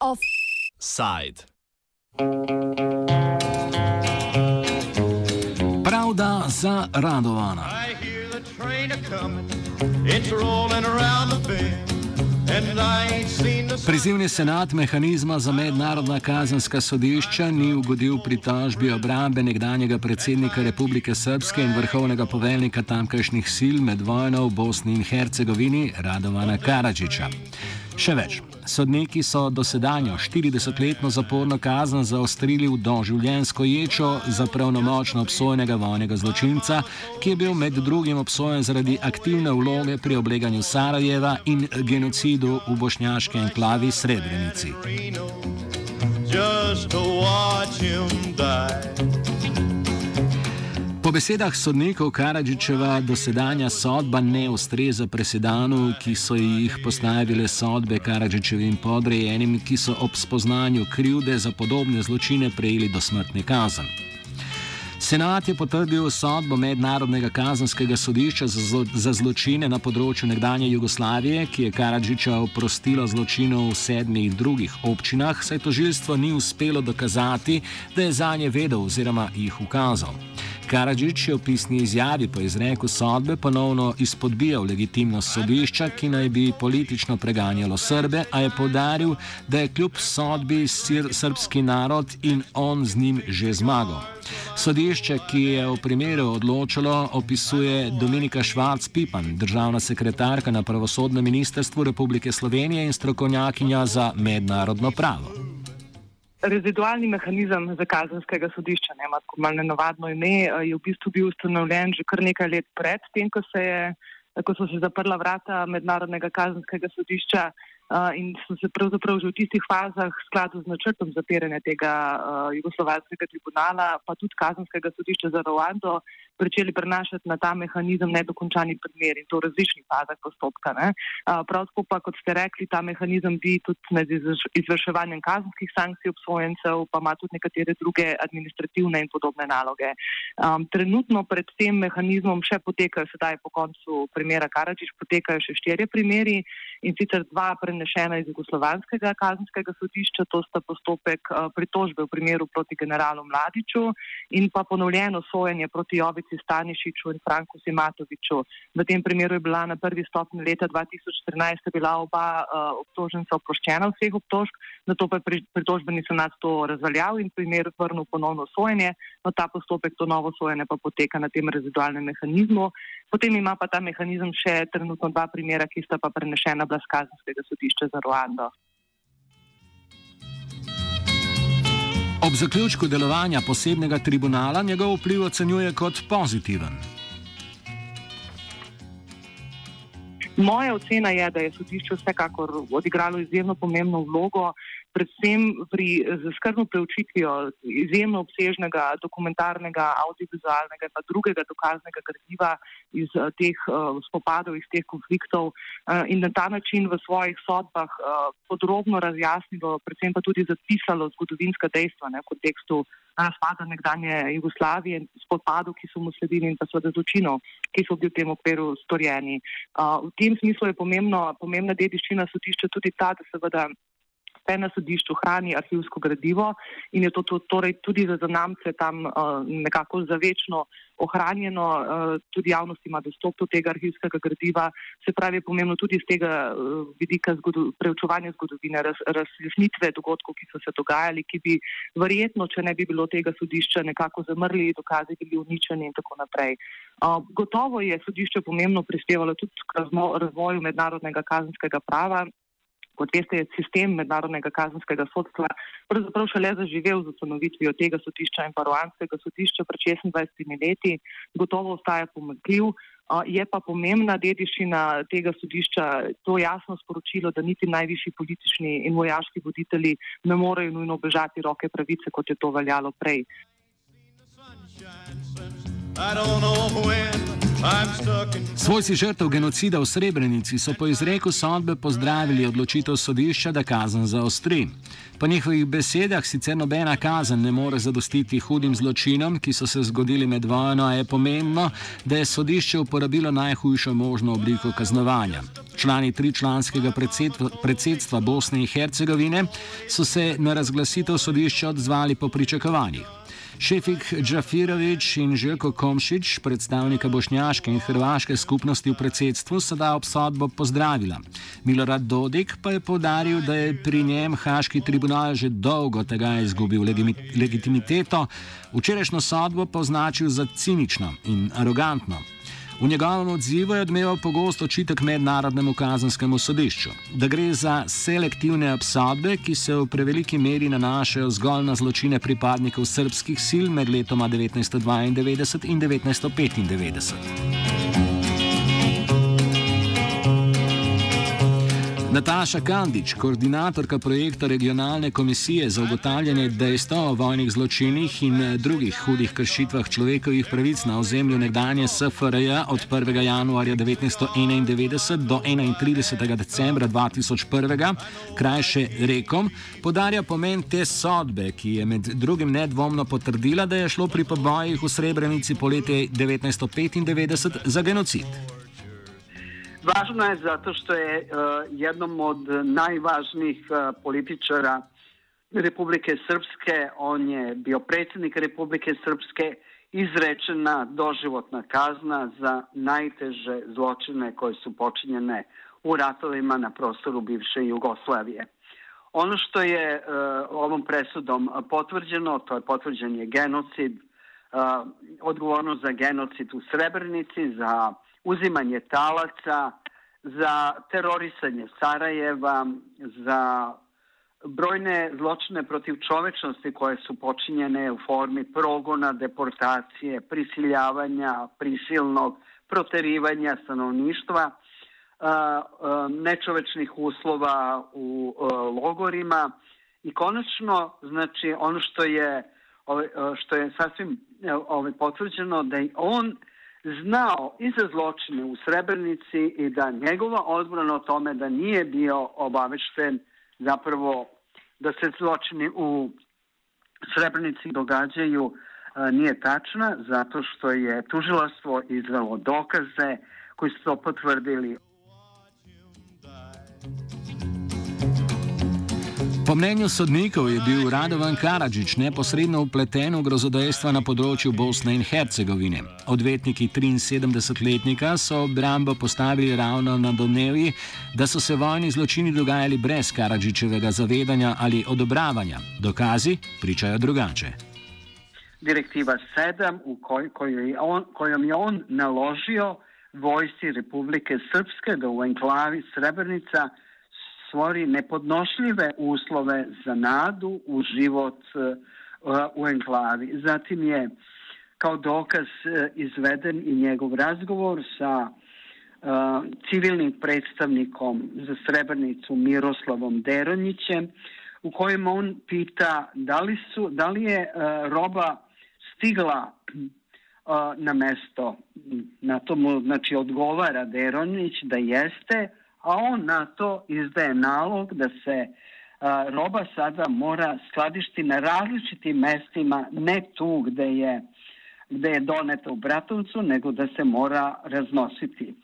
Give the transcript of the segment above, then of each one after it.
Offside. Pravda za Radovana. I hear the train a coming, it's rolling around the bend, Prizivni senat mehanizma za mednarodna kazenska sodišča ni ugodil pritožbi obrambe nekdanjega predsednika Republike Srpske in vrhovnega poveljnika tamkajšnjih sil med vojno v Bosni in Hercegovini Radovana Karadžiča. Še več, sodniki so dosedanjo 40-letno zaporno kazen zaostrili v doživljensko ječo za pravnomočno obsojenega vojnega zločinca, ki je bil med drugim obsojen zaradi aktivne vloge pri obleganju Sarajeva in genocidu v bošnjaški enklavi Srebrenici. Just to watch him die. Po besedah sodnikov Karadžičeva dosedanja sodba ne ustreza presedanu, ki so jih postavile sodbe Karadžičevim podrejenim, ki so ob spoznanju krivde za podobne zločine prejeli dosmrtni kazen. Senat je potrdil sodbo Mednarodnega kazenskega sodišča za, zlo, za zločine na področju nekdanje Jugoslavije, ki je Karadžiča oprostilo zločinov v sedmih drugih občinah, saj tožilstvo ni uspelo dokazati, da je za nje vedel oziroma jih ukazal. Karadžič je v pisni izjavi po izreku sodbe ponovno izpodbijal legitimnost sodišča, ki naj bi politično preganjalo Srbe, a je povdaril, da je kljub sodbi sir, srpski narod in on z njim že zmagal. Sodišče, ki je v primeru odločilo, opisuje Dominika Švarc-Pipan, državna sekretarka na pravosodnem ministrstvu Republike Slovenije in strokovnjakinja za mednarodno pravo. Rezidualni mehanizem za kazenskega sodišča, ne ima tako malo nenavadno ime, je v bistvu bil ustanovljen že kar nekaj let pred tem, ko, se je, ko so se zaprla vrata mednarodnega kazenskega sodišča uh, in so se pravzaprav že v tistih fazah v skladu z načrtom zapiranja tega uh, jugoslovanskega tribunala, pa tudi kazenskega sodišča za Rwando, začeli prenašati na ta mehanizem nedokončani primer in to v različnih fazah postopka. Ne. Prav tako pa, kot ste rekli, ta mehanizem bi tudi med izvrševanjem kazenskih sankcij obsojencev, pa ima tudi nekatere druge administrativne in podobne naloge. Um, trenutno pred tem mehanizmom še potekajo, sedaj po koncu primera Karadžič, potekajo še štirje primeri in sicer dva prenešena iz jugoslovanskega kazenskega sodišča, to sta postopek uh, pritožbe v primeru proti generalu Mladiču in pa ponovljeno sojenje proti Jovici Stanišiču in Franku Simatoviču. V tem primeru je bila na prvi stopni leta 2014 bila oba uh, obtoženca oproščena vseh obtožb, na to pa je pritožbeni senat to razveljal in primer vrnil ponovno sojenje. No, ta postopek, to novo sojenje pa poteka na tem rezidualnem mehanizmu. Potem ima pa ta mehanizem še trenutno dva primera, ki sta pa prenešena bila z kazenskega sodišča za Ruando. Ob zaključku delovanja posebnega tribunala njegov vpliv ocenjuje kot pozitiven. Moja ocena je, da je sodišče vsekakor odigralo izjemno pomembno vlogo predvsem pri skrbno preučitvijo izjemno obsežnega dokumentarnega, audiovizualnega in drugega dokaznega gradiva iz uh, teh uh, spopadov, iz teh konfliktov uh, in na ta način v svojih sodbah uh, podrobno razjasnilo, predvsem pa tudi zapisalo zgodovinska dejstva ne, v kontekstu razpada nekdanje Jugoslavije, spopadov, ki so mu sledili in pa seveda zločinov, ki so bili v tem okviru storjeni. Uh, v tem smislu je pomembno, pomembna dediščina sodišča tudi ta, da seveda se na sodišču hrani arhivsko gradivo in je to, to torej tudi za zanamce tam uh, nekako zavečno ohranjeno, uh, tudi javnost ima dostop do tega arhivskega gradiva, se pravi je pomembno tudi z tega uh, vidika zgodu, preučevanja zgodovine, raz, razjasnitve dogodkov, ki so se dogajali, ki bi verjetno, če ne bi bilo tega sodišča, nekako zamrli, dokazi bili uničeni in tako naprej. Uh, gotovo je sodišče pomembno prispevalo tudi k razvoju mednarodnega kazenskega prava kot veste, je sistem mednarodnega kazenskega sodstva pravzaprav šele zaživel z ustanovitvijo tega sodišča in paruanskega sodišča pred 26 leti, gotovo ostaja pomakljiv. Je pa pomembna dediščina tega sodišča to jasno sporočilo, da niti najvišji politični in vojaški voditelji ne morejo nujno obežati roke pravice, kot je to veljalo prej. I don't know when Svojci žrtev genocida v Srebrenici so po izreku sodbe pozdravili odločitev sodišča, da kazen zaostri. Po njihovih besedah sicer nobena kazen ne more zadostiti hudim zločinom, ki so se zgodili med vojno, a je pomembno, da je sodišče uporabilo najhujšo možno obliko kaznovanja. Člani tričlanskega predsedstva, Bosne in Hercegovine so se na razglasitev sodišča odzvali po pričakovanjih. Šefik Džafirovič in Željko Komšič, predstavnika bošnjaške in hrvaške skupnosti v predsedstvu, so da obsodbo pozdravila. Milorad Dodik pa je povdaril, da je pri njem Haški tribunal že dolgo tega izgubil legitimiteto, včerajšnjo sodbo pa označil za cinično in arogantno. V njegovem odzivu je odmeval pogosto očitek mednarodnemu kazanskemu sodišču, da gre za selektivne obsodbe, ki se v preveliki meri nanašajo zgolj na zločine pripadnikov srpskih sil med letoma 1992 in 1995. Nataša Kandič, koordinatorka projekta Regionalne komisije za ugotavljanje dejstev o vojnih zločinih in drugih hudih kršitvah človekovih pravic na ozemlju nekdanje SFRJ od 1. januarja 1991 do 31. decembra 2001, krajše rekom, podarja pomen te sodbe, ki je med drugim nedvomno potrdila, da je šlo pri pobojih v Srebrenici poletje 1995 za genocid. Važno je zato što je uh, jednom od najvažnijih uh, političara Republike Srpske, on je bio predsjednik Republike Srpske, izrečena doživotna kazna za najteže zločine koje su počinjene u ratovima na prostoru bivše Jugoslavije. Ono što je uh, ovom presudom potvrđeno, to je potvrđen je genocid, uh, odgovornost za genocid u Srebrenici, za uzimanje talaca, za terorisanje Sarajeva, za brojne zločine protiv čovečnosti koje su počinjene u formi progona, deportacije, prisiljavanja, prisilnog proterivanja stanovništva, nečovečnih uslova u logorima. I konačno, znači ono što je ovaj, što je sasvim ovaj, potvrđeno da je on znao i za zločine u Srebrnici i da njegova odbrana o tome da nije bio obavešten zapravo da se zločini u Srebrnici događaju e, nije tačna zato što je tužilaštvo izvelo dokaze koji su to potvrdili. Po mnenju sodnikov je bil Radovan Karadžič neposredno vpleten v grozodejstva na področju Bosne in Hercegovine. Odvetniki 73-letnika so obrambo postavili ravno na domnevi, da so se vojni zločini dogajali brez Karadžičevega zavedanja ali odobravanja. Dokazi pričajo drugače. Direktiva 7, kojom je on naložio vojsi Republike Srpske da u enklavi Srebrenica stvori nepodnošljive uslove za nadu u život e, u enklavi. Zatim je kao dokaz e, izveden i njegov razgovor sa e, civilnim predstavnikom za Srebrnicu Miroslavom Deronjićem u kojem on pita da li, su, da li je roba stigla na mesto. Na to mu znači, odgovara Deronjić da jeste, a on na to izdaje nalog da se a, roba sada mora skladišti na različitim mestima, ne tu gde je, gde je doneta u Bratuncu, nego da se mora raznositi.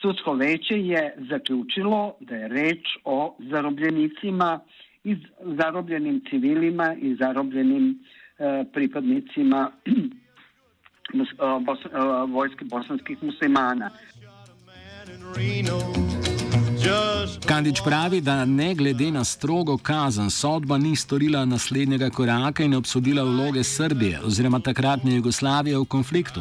Sudsko veće je zaključilo da je reč o zarobljenicima i zarobljenim civilima i zarobljenim e, pripadnicima e, bos, e, vojske bosanskih muslimana. Kandič pravi, da ne glede na strogo kazen, sodba ni storila naslednjega koraka in obsodila vloge Srbije oziroma takratne Jugoslavije v konfliktu.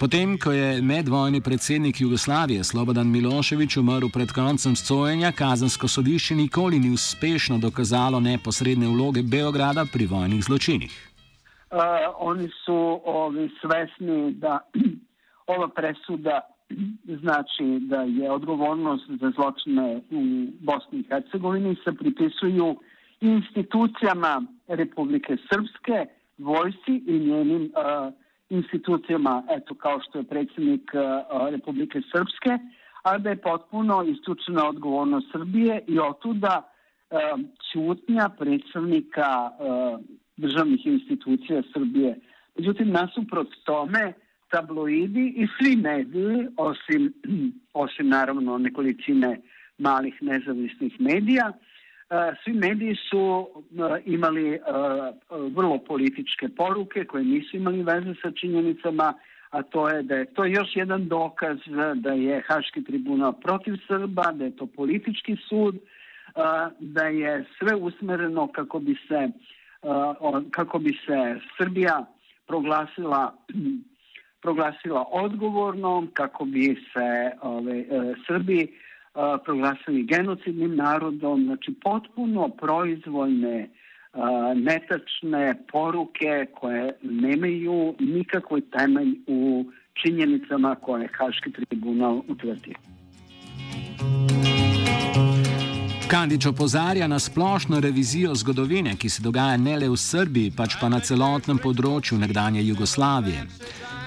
Potem, ko je medvojni predsednik Jugoslavije Slobodan Miloševič umrl pred koncem sojenja, kazensko sodišče nikoli ni uspešno dokazalo neposredne vloge Beograda pri vojnih zločinih. Uh, oni su ovi, svesni da ova presuda znači da je odgovornost za zločine u Bosni i Hercegovini se pripisuju institucijama Republike Srpske, vojsi i njenim uh, institucijama, eto kao što je predsjednik Republike Srpske, a da je potpuno isključena odgovornost Srbije i otuda ćutnja predstavnika državnih institucija Srbije. Međutim, nasuprot tome, tabloidi i svi mediji, osim, osim naravno nekolicine malih nezavisnih medija, svi mediji su imali vrlo političke poruke koje nisu imali veze sa činjenicama, a to je da je to još jedan dokaz da je Haški tribunal protiv Srba, da je to politički sud, da je sve usmereno kako bi se kako bi se Srbija proglasila proglasila odgovornom, kako bi se ove, Srbi proglasili genocidnim narodom, znači potpuno proizvoljne netačne poruke koje nemaju nikakvoj temelj u činjenicama koje Haški tribunal utvrdi. Kandič opozarja na splošno revizijo zgodovine, ki se dogaja ne le v Srbiji, pač pa na celotnem področju nekdanje Jugoslavije.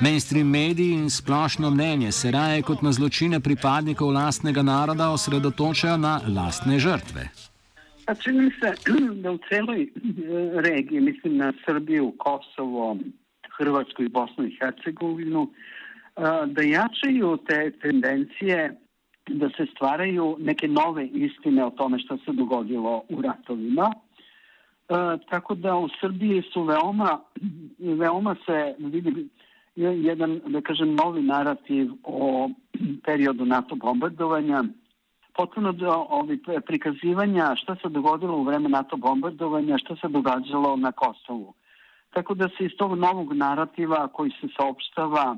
Mainstream mediji in splošno mnenje se raje kot na zločine pripadnikov lastnega naroda osredotočajo na lastne žrtve. A čini se, da v celoj eh, regiji, mislim na Srbiju, Kosovo, Hrvatsku i Bosnu i Hercegovinu, eh, da jačaju te tendencije da se stvaraju neke nove istine o tome što se dogodilo u ratovima. E, tako da u Srbiji su veoma, veoma se vidi jedan, da kažem, novi narativ o periodu NATO bombardovanja, potpuno do ovi prikazivanja šta se dogodilo u vreme NATO bombardovanja, šta se događalo na Kosovu. Tako da se iz tog novog narativa koji se saopštava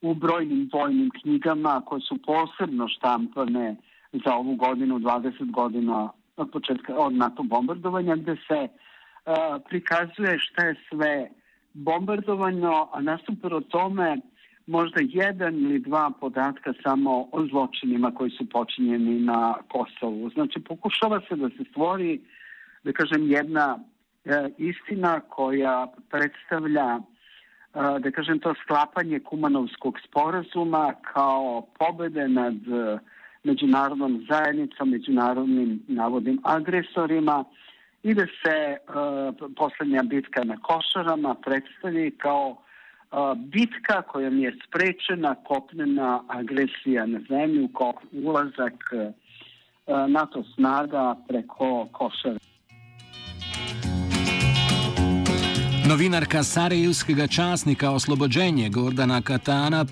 u brojnim vojnim knjigama koje su posebno štampane za ovu godinu, 20 godina od početka od NATO bombardovanja, gde se uh, prikazuje šta je sve bombardovano, a nasuprot tome možda jedan ili dva podatka samo o zločinima koji su počinjeni na Kosovu. Znači, pokušava se da se stvori, da kažem, jedna e, istina koja predstavlja e, da kažem to sklapanje Kumanovskog sporazuma kao pobede nad e, međunarodnom zajednicom, međunarodnim navodnim agresorima i da se uh, poslednja bitka na Košarama predstavi kao uh, bitka kojom je sprečena kopnena agresija na zemlju, ulazak uh, NATO snaga preko Košara. Novinarka Sarajevskega časnika Oslobođenje Gordana Katana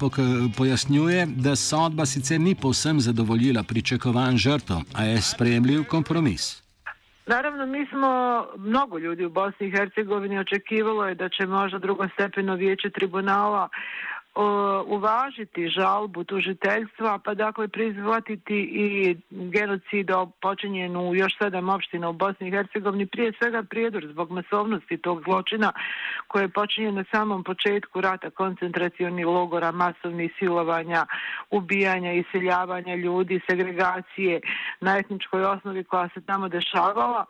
pojasnjuje, da sodba sicer ni povsem zadovoljila pričakovanj žrtov, a je sprejemljiv kompromis. Naravno, mi smo, mnogo ljudi u Bosni i Hercegovini očekivalo je da će možda drugostepeno vijeće tribunala uvažiti žalbu tužiteljstva, pa dakle prizvatiti i genocid počinjen u još sedam opština u Bosni i Hercegovini, prije svega prijedor zbog masovnosti tog zločina koje je počinjen na samom početku rata koncentracioni logora, masovnih silovanja, ubijanja, iseljavanja ljudi, segregacije na etničkoj osnovi koja se tamo dešavala.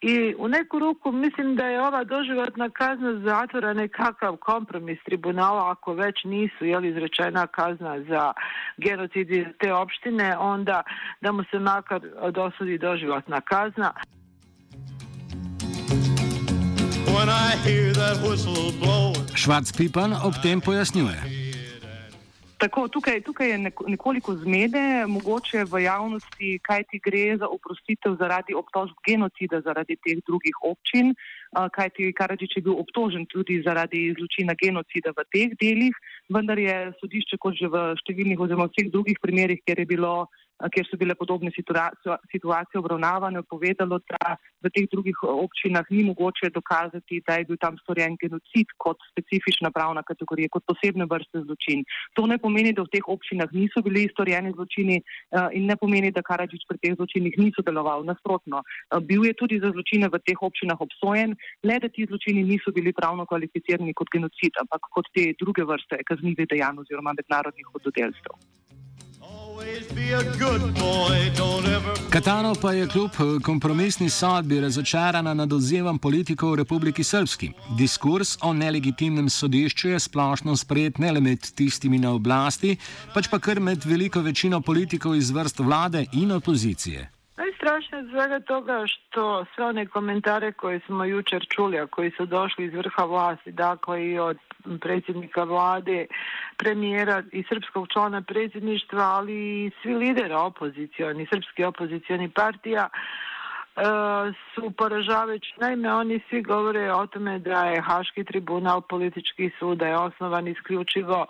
I u neku ruku mislim da je ova doživotna kazna zatvora nekakav kompromis tribunala ako već nije nisu jeli, izrečena kazna za genocid iz te opštine, onda da mu se makar dosudi doživotna kazna. Švac Pipan ob tem pojasnjuje. Tako, tukaj, tukaj je nekoliko zmede, mogoče v javnosti, kaj ti gre za oprostitev zaradi obtožb genocida zaradi teh drugih občin, kajti Karadžič je bil obtožen tudi zaradi zločina genocida v teh delih, vendar je sodišče, kot že v številnih oziroma vseh drugih primerjih, kjer je bilo kjer so bile podobne situacije obravnavane, povedalo, da v teh drugih občinah ni mogoče dokazati, da je bil tam storjen genocid kot specifična pravna kategorija, kot posebne vrste zločin. To ne pomeni, da v teh občinah niso bili storjeni zločini in ne pomeni, da Karadžič pri teh zločinih ni sodeloval. Nasprotno, bil je tudi za zločine v teh občinah obsojen, le da ti zločini niso bili pravno kvalificirani kot genocid, ampak kot te druge vrste kaznivih dejanj oziroma mednarodnih hudodelstev. Katano pa je kljub eh, kompromisni sodbi razočarana nad odzivom politikov v Republiki Srpski. Diskurs o nelegitimnem sodišču je splošno sprejet ne le med tistimi na oblasti, pač pa kar med veliko večino politikov iz vrst vlade in opozicije. Najstrašnije od svega toga što sve one komentare koje smo jučer čuli, a koji su došli iz vrha vlasti, dakle i od predsjednika vlade, premijera i srpskog člana predsjedništva, ali i svi lidera opozicioni, srpski opozicioni partija, su poražavajući. Naime, oni svi govore o tome da je Haški tribunal politički sud, da je osnovan isključivo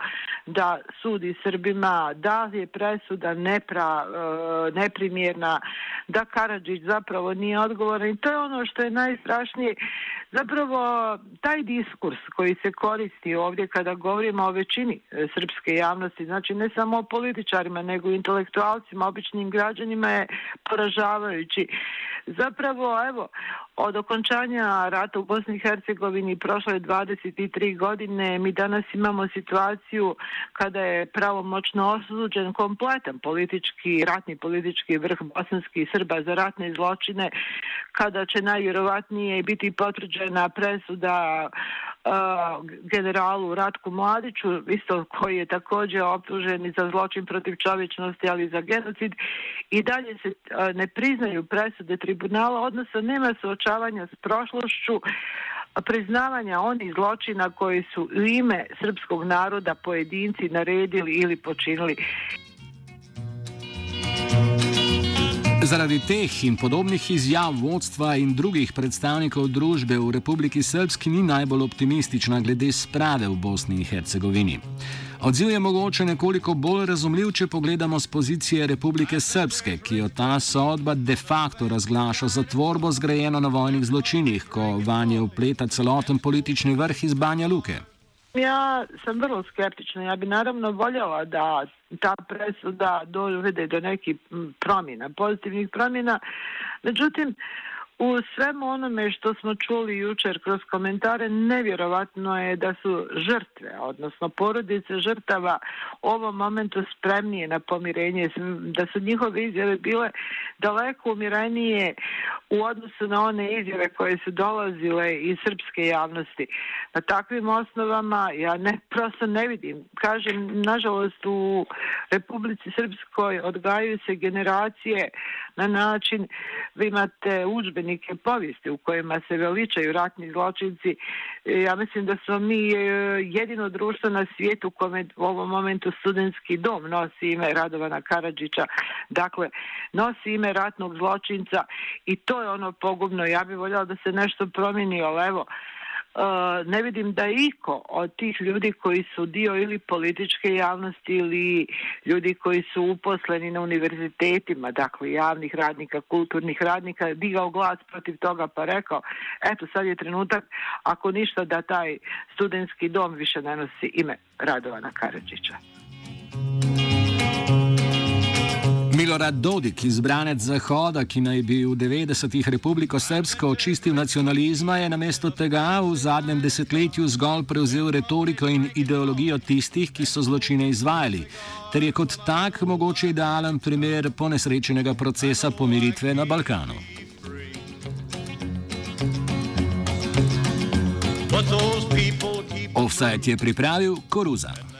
da sudi Srbima, da je presuda nepra, eh, neprimjerna, da Karadžić zapravo nije odgovoran i to je ono što je najstrašnije. Zapravo, taj diskurs koji se koristi ovdje kada govorimo o većini eh, srpske javnosti, znači ne samo o političarima, nego i intelektualcima, običnim građanima je poražavajući. Zapravo, evo, od okončanja rata u Bosni i Hercegovini prošlo je 23 godine. Mi danas imamo situaciju kada je pravomoćno osuđen kompletan politički, ratni politički vrh bosanskih Srba za ratne zločine, kada će najvjerovatnije biti potvrđena presuda generalu Ratku Mladiću, isto koji je također optužen i za zločin protiv čovječnosti, ali i za genocid. I dalje se ne priznaju presude tribunala, odnosno nema suočavanja s prošlošću, priznavanja onih zločina koji su u ime srpskog naroda pojedinci naredili ili počinili. Zaradi teh in podobnih izjav vodstva in drugih predstavnikov družbe v Republiki Srpski ni najbolj optimistična glede sprave v Bosni in Hercegovini. Odziv je mogoče nekoliko bolj razumljiv, če pogledamo z pozicije Republike Srpske, ki jo ta sodba de facto razglaša za tvorbo zgrajeno na vojnih zločinih, ko vanje upleta celoten politični vrh iz Banja Luke. Ja sam vrlo skeptična. Ja bi naravno voljela da ta presuda dovede do nekih promjena, pozitivnih promjena. Međutim, u svemu onome što smo čuli jučer kroz komentare, nevjerovatno je da su žrtve, odnosno porodice žrtava u ovom momentu spremnije na pomirenje, da su njihove izjave bile daleko umiranije u odnosu na one izjave koje su dolazile iz srpske javnosti. Na takvim osnovama ja ne, prosto ne vidim. Kažem, nažalost u Republici Srpskoj odgajaju se generacije na način, vi imate udžbenike povijesti u kojima se veličaju ratni zločinci. E, ja mislim da smo mi e, jedino društvo na svijetu kome u ovom momentu studentski dom nosi ime Radovana Karadžića. Dakle, nosi ime ratnog zločinca i to je ono pogubno. Ja bih voljela da se nešto promijeni, ali evo, Uh, ne vidim da iko od tih ljudi koji su dio ili političke javnosti ili ljudi koji su uposleni na univerzitetima, dakle javnih radnika, kulturnih radnika, digao glas protiv toga pa rekao, eto sad je trenutak, ako ništa da taj studentski dom više ne nosi ime Radovana Karadžića. Milorad Dodik, izbranec Zahoda, ki naj bi v 90-ih Republiko Srpsko očistil nacionalizma, je namesto tega v zadnjem desetletju zgolj prevzel retoriko in ideologijo tistih, ki so zločine izvajali, ter je kot tak mogoče idealen primer ponesrečenega procesa pomiritve na Balkanu. Offside je pripravil Koruza.